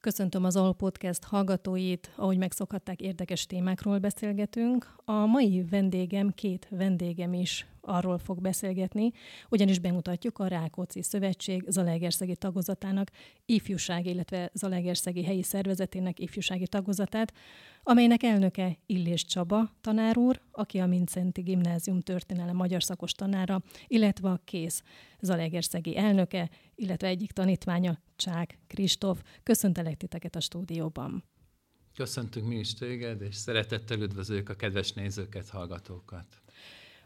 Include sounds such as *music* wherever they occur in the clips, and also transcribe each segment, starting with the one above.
Köszöntöm az All Podcast hallgatóit, ahogy megszokhatták, érdekes témákról beszélgetünk. A mai vendégem, két vendégem is arról fog beszélgetni, ugyanis bemutatjuk a Rákóczi Szövetség Zalaegerszegi tagozatának ifjúság, illetve Zalaegerszegi helyi szervezetének ifjúsági tagozatát, amelynek elnöke Illés Csaba tanár úr, aki a Mincenti Gimnázium történelem magyar szakos tanára, illetve a Kész Zalaegerszegi elnöke, illetve egyik tanítványa Csák Kristóf. Köszöntelek titeket a stúdióban. Köszöntünk mi is téged, és szeretettel üdvözöljük a kedves nézőket, hallgatókat.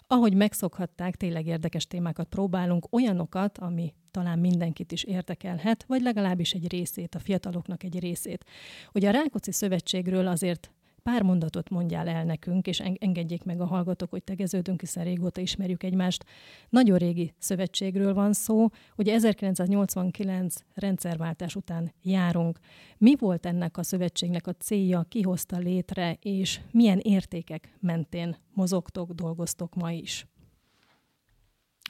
Ahogy megszokhatták, tényleg érdekes témákat próbálunk, olyanokat, ami talán mindenkit is érdekelhet, vagy legalábbis egy részét, a fiataloknak egy részét. Ugye a Rákóczi Szövetségről azért pár mondatot mondjál el nekünk, és engedjék meg a hallgatók, hogy tegeződünk, hiszen régóta ismerjük egymást. Nagyon régi szövetségről van szó, ugye 1989 rendszerváltás után járunk. Mi volt ennek a szövetségnek a célja, ki hozta létre, és milyen értékek mentén mozogtok, dolgoztok ma is?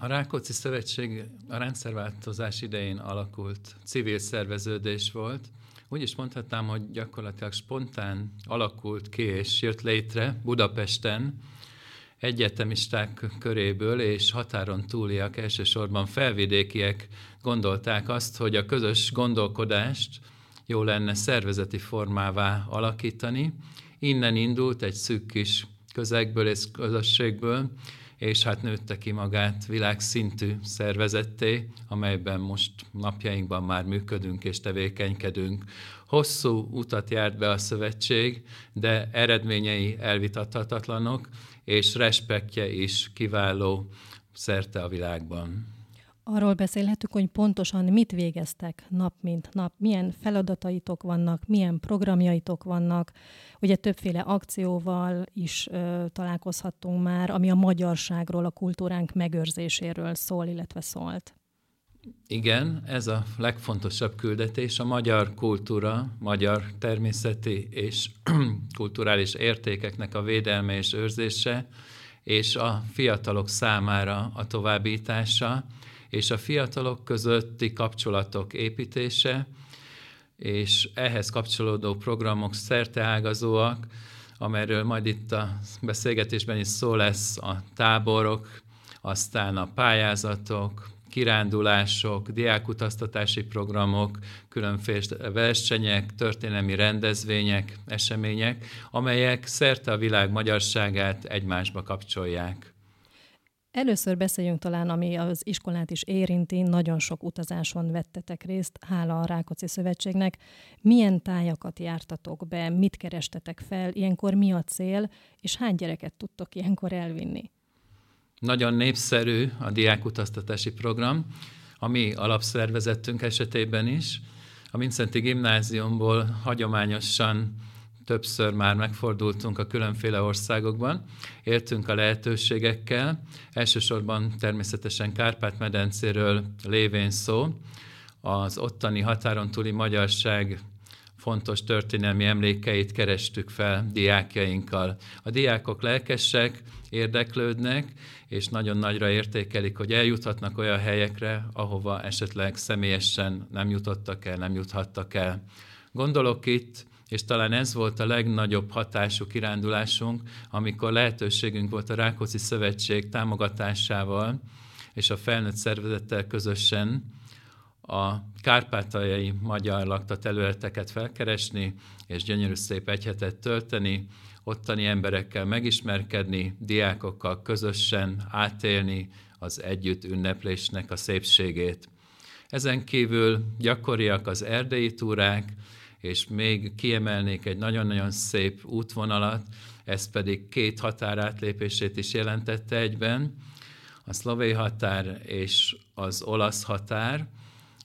A Rákóczi Szövetség a rendszerváltozás idején alakult civil szerveződés volt, úgy is mondhatnám, hogy gyakorlatilag spontán alakult ki és jött létre Budapesten egyetemisták köréből és határon túliak, elsősorban felvidékiek gondolták azt, hogy a közös gondolkodást jó lenne szervezeti formává alakítani. Innen indult egy szűk kis közegből és közösségből, és hát nőtte ki magát világszintű szervezetté, amelyben most napjainkban már működünk és tevékenykedünk. Hosszú utat járt be a szövetség, de eredményei elvitathatatlanok, és respektje is kiváló szerte a világban. Arról beszélhetünk, hogy pontosan mit végeztek nap mint nap, milyen feladataitok vannak, milyen programjaitok vannak. Ugye többféle akcióval is ö, találkozhattunk már, ami a magyarságról, a kultúránk megőrzéséről szól, illetve szólt. Igen, ez a legfontosabb küldetés, a magyar kultúra, magyar természeti és *clears throat* kulturális értékeknek a védelme és őrzése, és a fiatalok számára a továbbítása, és a fiatalok közötti kapcsolatok építése, és ehhez kapcsolódó programok szerteágazóak, amelyről majd itt a beszélgetésben is szó lesz, a táborok, aztán a pályázatok, kirándulások, diákutaztatási programok, különféle versenyek, történelmi rendezvények, események, amelyek szerte a világ magyarságát egymásba kapcsolják. Először beszéljünk talán, ami az iskolát is érinti, nagyon sok utazáson vettetek részt, hála a Rákóczi Szövetségnek. Milyen tájakat jártatok be, mit kerestetek fel, ilyenkor mi a cél, és hány gyereket tudtok ilyenkor elvinni? Nagyon népszerű a diákutaztatási program, a mi alapszervezetünk esetében is. A Mincenti Gimnáziumból hagyományosan többször már megfordultunk a különféle országokban, éltünk a lehetőségekkel, elsősorban természetesen Kárpát-medencéről lévén szó, az ottani határon túli magyarság fontos történelmi emlékeit kerestük fel diákjainkkal. A diákok lelkesek, érdeklődnek, és nagyon nagyra értékelik, hogy eljuthatnak olyan helyekre, ahova esetleg személyesen nem jutottak el, nem juthattak el. Gondolok itt és talán ez volt a legnagyobb hatású kirándulásunk, amikor lehetőségünk volt a Rákóczi Szövetség támogatásával és a felnőtt szervezettel közösen a kárpátaljai magyar lakta területeket felkeresni, és gyönyörű szép egy tölteni, ottani emberekkel megismerkedni, diákokkal közösen átélni az együtt ünneplésnek a szépségét. Ezen kívül gyakoriak az erdei túrák, és még kiemelnék egy nagyon-nagyon szép útvonalat, ez pedig két határátlépését is jelentette egyben, a szlovén határ és az olasz határ,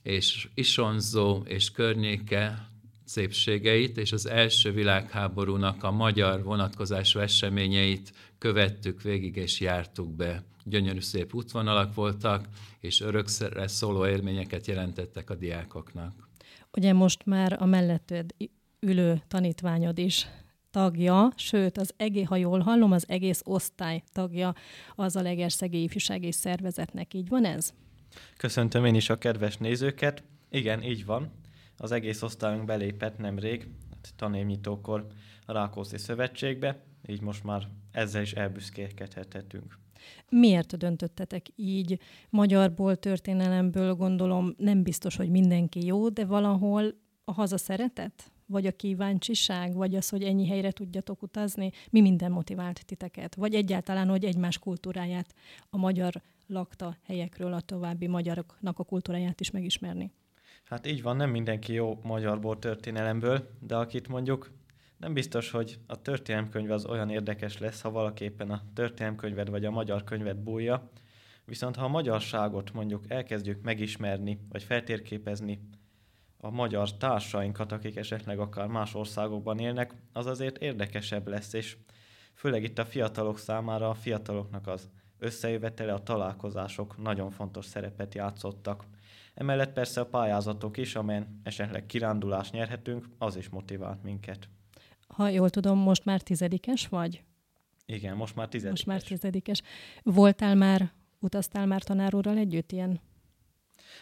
és Isonzó és környéke szépségeit, és az első világháborúnak a magyar vonatkozású eseményeit követtük végig és jártuk be. Gyönyörű szép útvonalak voltak, és örökszerre szóló élményeket jelentettek a diákoknak. Ugye most már a melletted ülő tanítványod is tagja, sőt, az egész, ha jól hallom, az egész osztály tagja az a Legerszegi Ifjúsági Szervezetnek. Így van ez? Köszöntöm én is a kedves nézőket. Igen, így van. Az egész osztályunk belépett nemrég, hát tanévnyitókor a Rákóczi Szövetségbe, így most már ezzel is elbüszkélkedhetünk. Miért döntöttetek így? Magyarból, történelemből gondolom nem biztos, hogy mindenki jó, de valahol a haza szeretet? Vagy a kíváncsiság? Vagy az, hogy ennyi helyre tudjatok utazni? Mi minden motivált titeket? Vagy egyáltalán, hogy egymás kultúráját, a magyar lakta helyekről a további magyaroknak a kultúráját is megismerni? Hát így van, nem mindenki jó magyarból, történelemből, de akit mondjuk nem biztos, hogy a történelemkönyv az olyan érdekes lesz, ha valaki éppen a történelemkönyved vagy a magyar könyvet bújja, viszont ha a magyarságot mondjuk elkezdjük megismerni, vagy feltérképezni a magyar társainkat, akik esetleg akár más országokban élnek, az azért érdekesebb lesz, és főleg itt a fiatalok számára, a fiataloknak az összejövetele, a találkozások nagyon fontos szerepet játszottak. Emellett persze a pályázatok is, amelyen esetleg kirándulást nyerhetünk, az is motivált minket. Ha jól tudom, most már tizedikes vagy? Igen, most már tizedikes. Most már tizedikes. Voltál már, utaztál már tanárúrral együtt ilyen?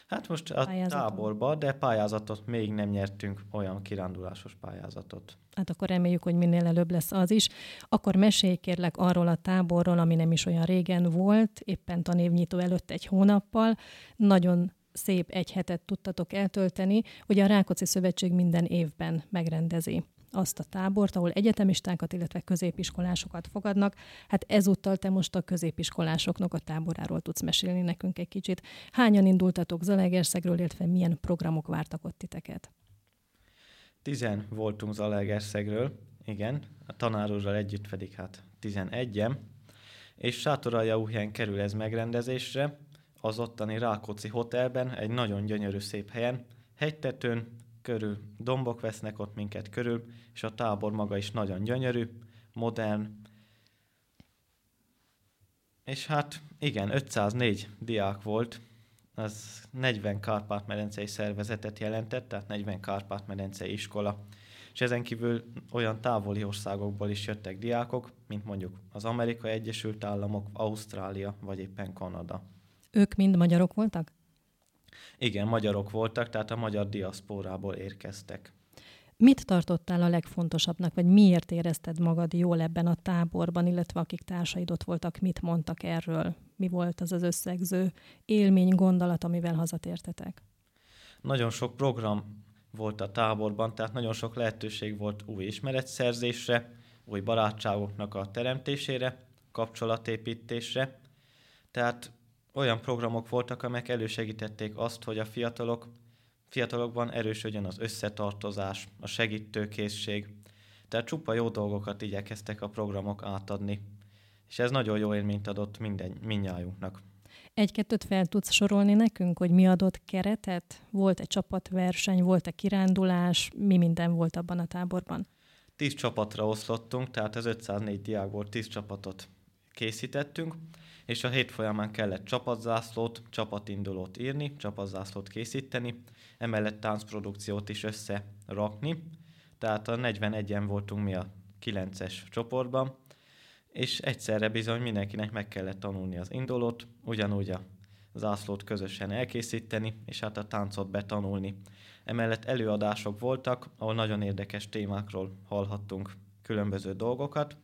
Hát most a pályázaton. táborba, de pályázatot még nem nyertünk, olyan kirándulásos pályázatot. Hát akkor reméljük, hogy minél előbb lesz az is. Akkor mesélj kérlek arról a táborról, ami nem is olyan régen volt, éppen tanévnyitó előtt egy hónappal. Nagyon szép egy hetet tudtatok eltölteni. Ugye a Rákóczi Szövetség minden évben megrendezi azt a tábort, ahol egyetemistákat, illetve középiskolásokat fogadnak. Hát ezúttal te most a középiskolásoknak a táboráról tudsz mesélni nekünk egy kicsit. Hányan indultatok Zalaegerszegről, illetve milyen programok vártak ott titeket? Tizen voltunk Zalaegerszegről, igen, a tanárúrral együtt pedig hát tizenegyem, és Sátoraljaújhelyen kerül ez megrendezésre, az ottani Rákóczi Hotelben, egy nagyon gyönyörű szép helyen, hegytetőn, körül dombok vesznek ott minket körül, és a tábor maga is nagyon gyönyörű, modern, és hát igen, 504 diák volt, az 40 Kárpát-medencei szervezetet jelentett, tehát 40 Kárpát-medencei iskola. És ezen kívül olyan távoli országokból is jöttek diákok, mint mondjuk az Amerikai Egyesült Államok, Ausztrália vagy éppen Kanada. Ők mind magyarok voltak? Igen, magyarok voltak, tehát a magyar diaszpórából érkeztek. Mit tartottál a legfontosabbnak, vagy miért érezted magad jól ebben a táborban, illetve akik társaid ott voltak, mit mondtak erről? Mi volt az az összegző élmény, gondolat, amivel hazatértetek? Nagyon sok program volt a táborban, tehát nagyon sok lehetőség volt új ismeretszerzésre, új barátságoknak a teremtésére, kapcsolatépítésre. Tehát olyan programok voltak, amelyek elősegítették azt, hogy a fiatalok, fiatalokban erősödjön az összetartozás, a segítőkészség. Tehát csupa jó dolgokat igyekeztek a programok átadni. És ez nagyon jó élményt adott minden, mindnyájunknak. Egy-kettőt fel tudsz sorolni nekünk, hogy mi adott keretet? Volt egy csapatverseny, volt egy kirándulás, mi minden volt abban a táborban? Tíz csapatra oszlottunk, tehát az 504 diákból tíz csapatot készítettünk, és a hét folyamán kellett csapatzászlót, csapatindulót írni, csapatzászlót készíteni, emellett táncprodukciót is összerakni, tehát a 41-en voltunk mi a 9-es csoportban, és egyszerre bizony mindenkinek meg kellett tanulni az indulót, ugyanúgy a zászlót közösen elkészíteni, és hát a táncot betanulni. Emellett előadások voltak, ahol nagyon érdekes témákról hallhattunk különböző dolgokat,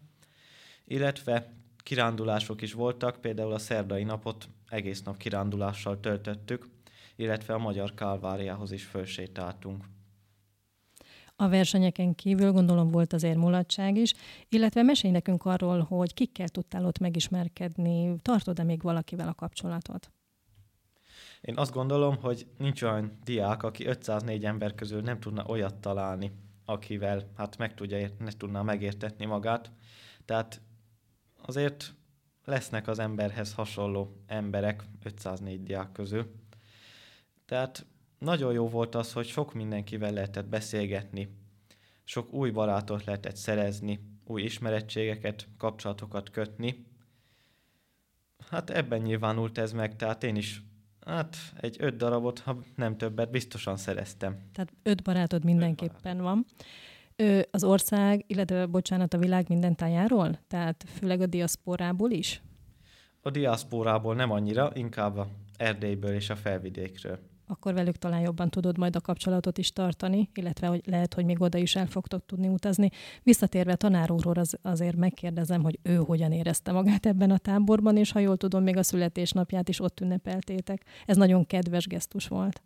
illetve kirándulások is voltak, például a szerdai napot egész nap kirándulással töltöttük, illetve a Magyar Kálváriához is fölsétáltunk. A versenyeken kívül gondolom volt azért mulatság is, illetve mesélj nekünk arról, hogy kikkel tudtál ott megismerkedni, tartod-e még valakivel a kapcsolatot? Én azt gondolom, hogy nincs olyan diák, aki 504 ember közül nem tudna olyat találni, akivel hát meg tudja, ne tudná megértetni magát. Tehát azért lesznek az emberhez hasonló emberek 504 diák közül. Tehát nagyon jó volt az, hogy sok mindenkivel lehetett beszélgetni, sok új barátot lehetett szerezni, új ismerettségeket, kapcsolatokat kötni. Hát ebben nyilvánult ez meg, tehát én is hát egy öt darabot, ha nem többet, biztosan szereztem. Tehát öt barátod mindenképpen öt barát. van. Az ország, illetve bocsánat, a világ minden tájáról? Tehát főleg a diaszporából is? A diaszporából nem annyira, inkább a Erdélyből és a felvidékről. akkor velük talán jobban tudod majd a kapcsolatot is tartani, illetve hogy lehet, hogy még oda is el fogtok tudni utazni. Visszatérve tanár úrról az, azért megkérdezem, hogy ő hogyan érezte magát ebben a táborban, és ha jól tudom, még a születésnapját is ott ünnepeltétek. Ez nagyon kedves gesztus volt.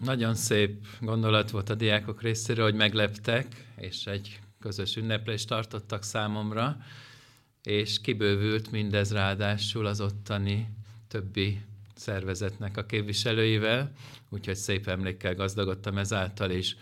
Nagyon szép gondolat volt a diákok részéről, hogy megleptek, és egy közös ünneplést tartottak számomra, és kibővült mindez ráadásul az ottani többi szervezetnek a képviselőivel, úgyhogy szép emlékkel gazdagodtam ezáltal is.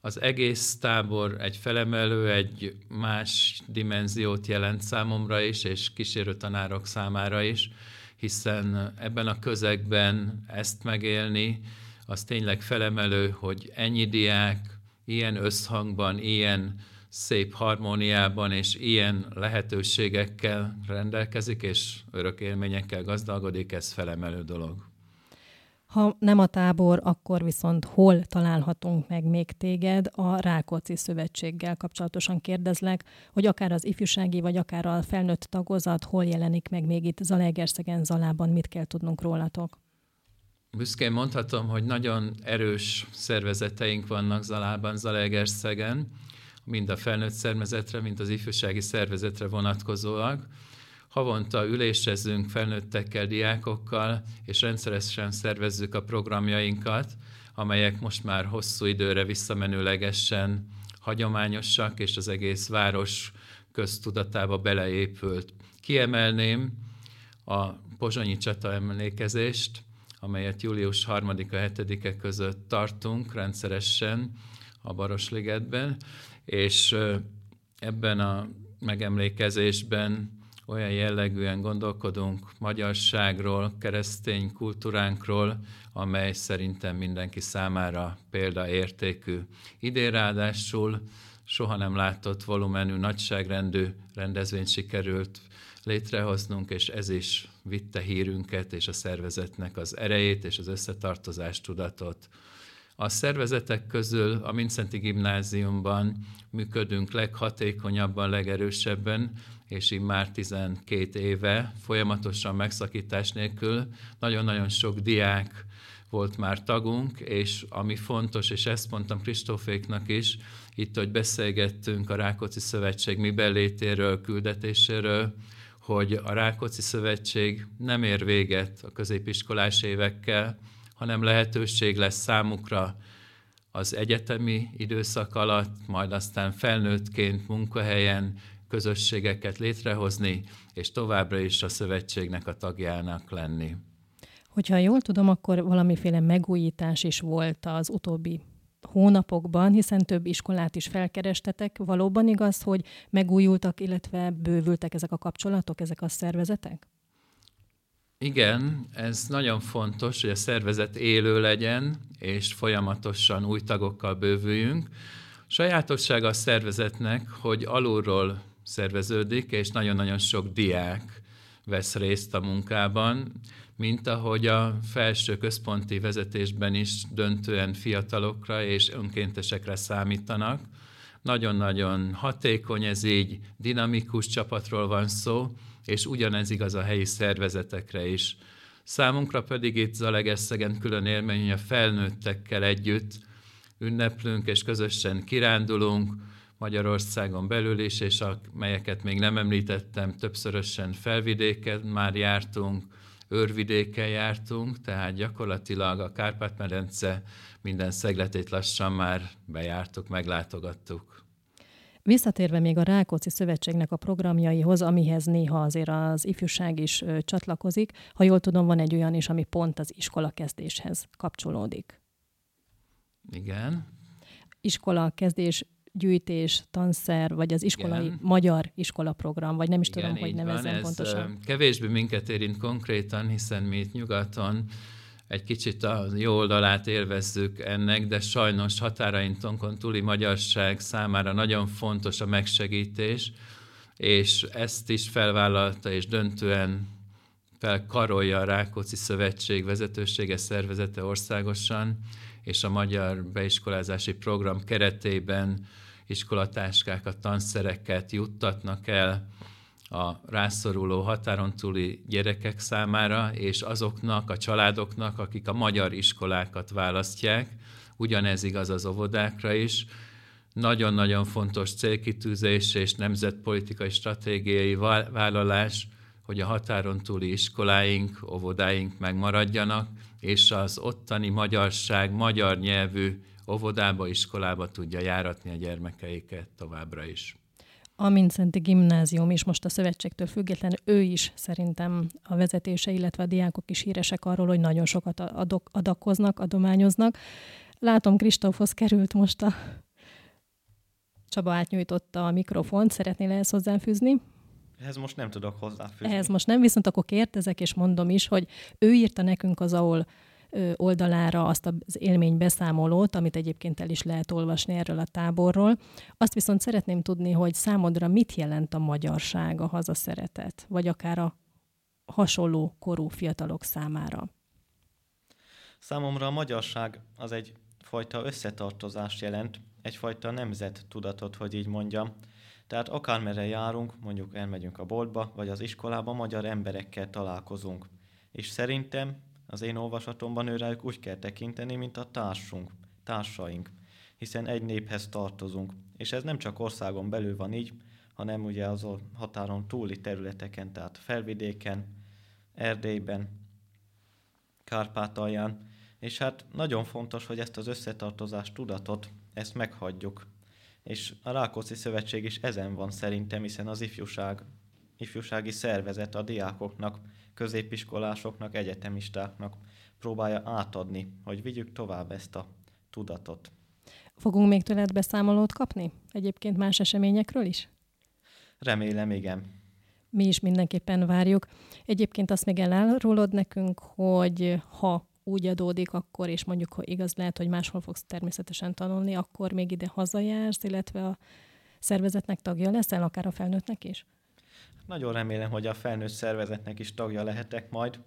Az egész tábor egy felemelő, egy más dimenziót jelent számomra is, és kísérő tanárok számára is, hiszen ebben a közegben ezt megélni, az tényleg felemelő, hogy ennyi diák ilyen összhangban, ilyen szép harmóniában és ilyen lehetőségekkel rendelkezik, és örök élményekkel gazdagodik, ez felemelő dolog. Ha nem a tábor, akkor viszont hol találhatunk meg még téged? A Rákóczi Szövetséggel kapcsolatosan kérdezlek, hogy akár az ifjúsági, vagy akár a felnőtt tagozat hol jelenik meg még itt Zalaegerszegen, Zalában, mit kell tudnunk rólatok? Büszkén mondhatom, hogy nagyon erős szervezeteink vannak Zalában, Zalaegerszegen, mind a felnőtt szervezetre, mind az ifjúsági szervezetre vonatkozóak. Havonta ülésezünk felnőttekkel, diákokkal, és rendszeresen szervezzük a programjainkat, amelyek most már hosszú időre visszamenőlegesen hagyományosak, és az egész város köztudatába beleépült. Kiemelném a pozsonyi csata emlékezést, amelyet július 3-a 7-e között tartunk rendszeresen a Barosligetben, és ebben a megemlékezésben olyan jellegűen gondolkodunk magyarságról, keresztény kultúránkról, amely szerintem mindenki számára példaértékű. Idén ráadásul soha nem látott volumenű, nagyságrendű rendezvényt sikerült létrehoznunk, és ez is vitte hírünket és a szervezetnek az erejét és az összetartozás tudatot. A szervezetek közül a Mincenti Gimnáziumban működünk leghatékonyabban, legerősebben, és így már 12 éve folyamatosan megszakítás nélkül. Nagyon-nagyon sok diák volt már tagunk, és ami fontos, és ezt mondtam Kristóféknak is, itt, hogy beszélgettünk a Rákóczi Szövetség mi belétéről, küldetéséről, hogy a Rákóczi Szövetség nem ér véget a középiskolás évekkel, hanem lehetőség lesz számukra az egyetemi időszak alatt, majd aztán felnőttként munkahelyen közösségeket létrehozni, és továbbra is a szövetségnek a tagjának lenni. Hogyha jól tudom, akkor valamiféle megújítás is volt az utóbbi hónapokban, hiszen több iskolát is felkerestetek. Valóban igaz, hogy megújultak, illetve bővültek ezek a kapcsolatok, ezek a szervezetek? Igen, ez nagyon fontos, hogy a szervezet élő legyen, és folyamatosan új tagokkal bővüljünk. Sajátossága a szervezetnek, hogy alulról szerveződik, és nagyon-nagyon sok diák vesz részt a munkában, mint ahogy a felső központi vezetésben is döntően fiatalokra és önkéntesekre számítanak. Nagyon-nagyon hatékony ez így, dinamikus csapatról van szó, és ugyanez igaz a helyi szervezetekre is. Számunkra pedig itt Zalegesszegen külön élmény, hogy a felnőttekkel együtt ünneplünk és közösen kirándulunk, Magyarországon belül is, és a, melyeket még nem említettem, többszörösen felvidéken már jártunk, őrvidéken jártunk, tehát gyakorlatilag a Kárpát-medence minden szegletét lassan már bejártuk, meglátogattuk. Visszatérve még a Rákóczi Szövetségnek a programjaihoz, amihez néha azért az ifjúság is csatlakozik, ha jól tudom, van egy olyan is, ami pont az iskola kezdéshez kapcsolódik. Igen. Iskola kezdés gyűjtés, tanszer, vagy az iskolai Igen. magyar iskolaprogram, vagy nem is Igen, tudom, hogy nevezzem van. pontosan. Kevésbé minket érint konkrétan, hiszen mi itt nyugaton egy kicsit a jó oldalát élvezzük ennek, de sajnos határainkon túli magyarság számára nagyon fontos a megsegítés, és ezt is felvállalta és döntően felkarolja a Rákóczi Szövetség vezetősége szervezete országosan, és a Magyar Beiskolázási Program keretében iskolatáskákat, tanszereket juttatnak el a rászoruló határon túli gyerekek számára, és azoknak a családoknak, akik a magyar iskolákat választják. Ugyanez igaz az óvodákra is. Nagyon-nagyon fontos célkitűzés és nemzetpolitikai stratégiai vállalás, hogy a határon túli iskoláink, óvodáink megmaradjanak, és az ottani magyarság, magyar nyelvű óvodába, iskolába tudja járatni a gyermekeiket továbbra is. A Mincenti Gimnázium is most a szövetségtől független, ő is szerintem a vezetése, illetve a diákok is híresek arról, hogy nagyon sokat adok, adakoznak, adományoznak. Látom, Kristófhoz került most a Csaba átnyújtotta a mikrofont, szeretnél ehhez hozzáfűzni? Ehhez most nem tudok hozzáfűzni. Ehhez most nem, viszont akkor kérdezek, és mondom is, hogy ő írta nekünk az ahol oldalára azt az élménybeszámolót, amit egyébként el is lehet olvasni erről a táborról. Azt viszont szeretném tudni, hogy számodra mit jelent a magyarság, a hazaszeretet, vagy akár a hasonló korú fiatalok számára? Számomra a magyarság az egy fajta összetartozást jelent, egyfajta nemzet tudatot, hogy így mondjam. Tehát akármerre járunk, mondjuk elmegyünk a boltba, vagy az iskolába, magyar emberekkel találkozunk. És szerintem az én olvasatomban őrájuk úgy kell tekinteni, mint a társunk, társaink, hiszen egy néphez tartozunk. És ez nem csak országon belül van így, hanem ugye az határon túli területeken, tehát felvidéken, Erdélyben, Kárpátalján. És hát nagyon fontos, hogy ezt az összetartozás tudatot, ezt meghagyjuk. És a Rákóczi Szövetség is ezen van szerintem, hiszen az ifjúság, ifjúsági szervezet a diákoknak középiskolásoknak, egyetemistáknak próbálja átadni, hogy vigyük tovább ezt a tudatot. Fogunk még tőled beszámolót kapni? Egyébként más eseményekről is? Remélem, igen. Mi is mindenképpen várjuk. Egyébként azt még elárulod nekünk, hogy ha úgy adódik, akkor, és mondjuk, hogy igaz lehet, hogy máshol fogsz természetesen tanulni, akkor még ide hazajársz, illetve a szervezetnek tagja leszel, akár a felnőttnek is? Nagyon remélem, hogy a felnőtt szervezetnek is tagja lehetek majd.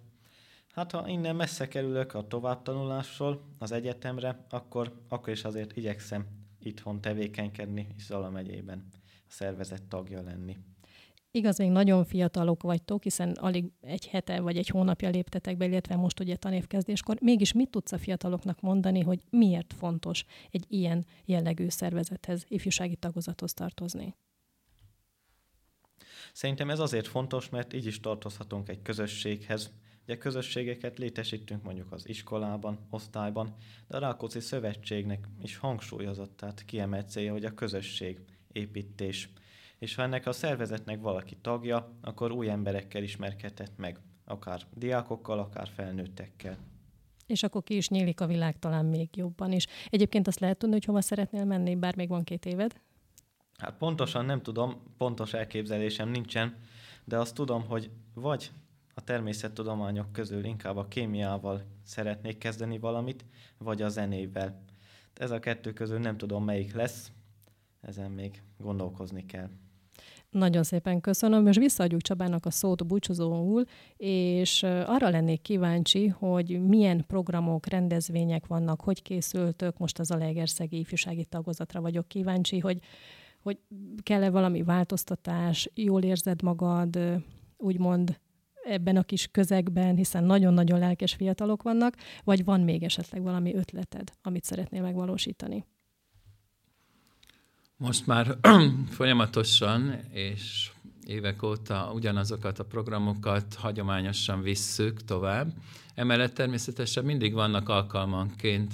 Hát ha innen messze kerülök a továbbtanulásról az egyetemre, akkor, akkor is azért igyekszem itthon tevékenykedni, Zala megyében a szervezet tagja lenni. Igaz, még nagyon fiatalok vagytok, hiszen alig egy hete vagy egy hónapja léptetek be, illetve most ugye tanévkezdéskor. Mégis mit tudsz a fiataloknak mondani, hogy miért fontos egy ilyen jellegű szervezethez, ifjúsági tagozathoz tartozni? Szerintem ez azért fontos, mert így is tartozhatunk egy közösséghez. Ugye közösségeket létesítünk mondjuk az iskolában, osztályban, de a Rákóczi Szövetségnek is hangsúlyozott, tehát kiemelt célja, hogy a közösség építés. És ha ennek a szervezetnek valaki tagja, akkor új emberekkel ismerkedhet meg, akár diákokkal, akár felnőttekkel. És akkor ki is nyílik a világ talán még jobban is. Egyébként azt lehet tudni, hogy hova szeretnél menni, bár még van két éved? Hát pontosan nem tudom, pontos elképzelésem nincsen, de azt tudom, hogy vagy a természettudományok közül inkább a kémiával szeretnék kezdeni valamit, vagy a zenével. Ez a kettő közül nem tudom, melyik lesz, ezen még gondolkozni kell. Nagyon szépen köszönöm. Most visszaadjuk Csabának a szót búcsúzóul, és arra lennék kíváncsi, hogy milyen programok, rendezvények vannak, hogy készültök. Most az a Legerszegi ifjúsági tagozatra vagyok kíváncsi, hogy hogy kell-e valami változtatás, jól érzed magad, úgymond ebben a kis közegben, hiszen nagyon-nagyon lelkes fiatalok vannak, vagy van még esetleg valami ötleted, amit szeretnél megvalósítani? Most már *clears throat* folyamatosan és évek óta ugyanazokat a programokat hagyományosan visszük tovább. Emellett természetesen mindig vannak alkalmanként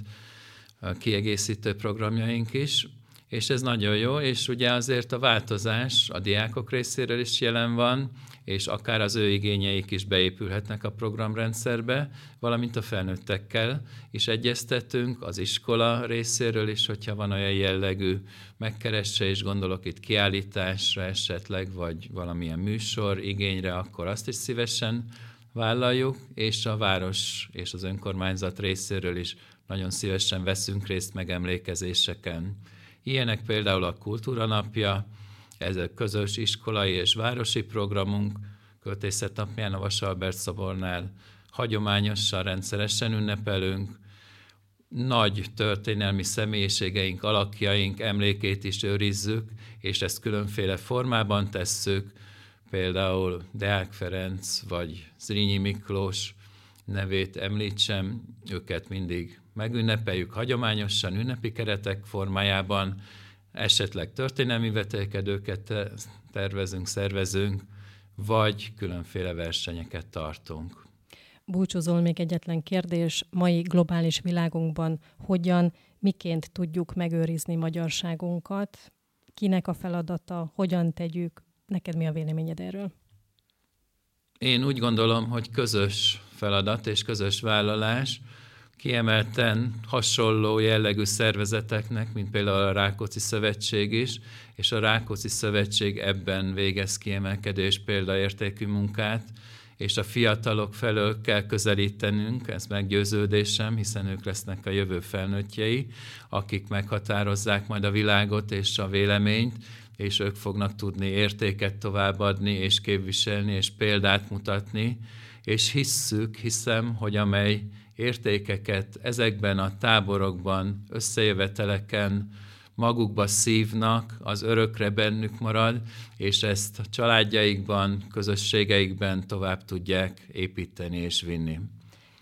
kiegészítő programjaink is és ez nagyon jó, és ugye azért a változás a diákok részéről is jelen van, és akár az ő igényeik is beépülhetnek a programrendszerbe, valamint a felnőttekkel is egyeztetünk, az iskola részéről is, hogyha van olyan jellegű megkeresse, és gondolok itt kiállításra esetleg, vagy valamilyen műsor igényre, akkor azt is szívesen vállaljuk, és a város és az önkormányzat részéről is nagyon szívesen veszünk részt megemlékezéseken. Ilyenek például a Kultúra Napja, ez a közös iskolai és városi programunk, Költészet napján a Vasalbert szobornál hagyományosan, rendszeresen ünnepelünk, nagy történelmi személyiségeink, alakjaink emlékét is őrizzük, és ezt különféle formában tesszük, például Deák Ferenc vagy Zrínyi Miklós nevét említsem, őket mindig megünnepeljük hagyományosan, ünnepi keretek formájában, esetleg történelmi vetélkedőket tervezünk, szervezünk, vagy különféle versenyeket tartunk. Búcsúzol még egyetlen kérdés, mai globális világunkban hogyan, miként tudjuk megőrizni magyarságunkat, kinek a feladata, hogyan tegyük, neked mi a véleményed erről? Én úgy gondolom, hogy közös feladat és közös vállalás, kiemelten hasonló jellegű szervezeteknek, mint például a Rákóczi Szövetség is, és a Rákóczi Szövetség ebben végez kiemelkedés példaértékű munkát, és a fiatalok felől kell közelítenünk, ez meggyőződésem, hiszen ők lesznek a jövő felnőttjei, akik meghatározzák majd a világot és a véleményt, és ők fognak tudni értéket továbbadni, és képviselni, és példát mutatni, és hisszük, hiszem, hogy amely értékeket ezekben a táborokban, összejöveteleken magukba szívnak, az örökre bennük marad, és ezt a családjaikban, közösségeikben tovább tudják építeni és vinni.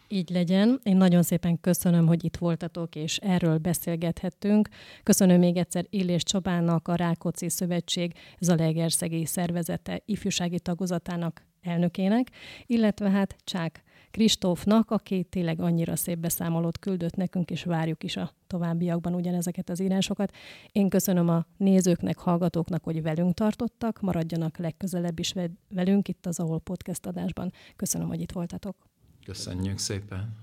Így legyen. Én nagyon szépen köszönöm, hogy itt voltatok, és erről beszélgethettünk. Köszönöm még egyszer Illés Csabának, a Rákóczi Szövetség Zalegerszegi szervezete ifjúsági tagozatának elnökének, illetve hát Csák Kristófnak, aki tényleg annyira szép beszámolót küldött nekünk, és várjuk is a továbbiakban ugyanezeket az írásokat. Én köszönöm a nézőknek, hallgatóknak, hogy velünk tartottak, maradjanak legközelebb is velünk itt az Ahol Podcast adásban. Köszönöm, hogy itt voltatok. Köszönjük szépen!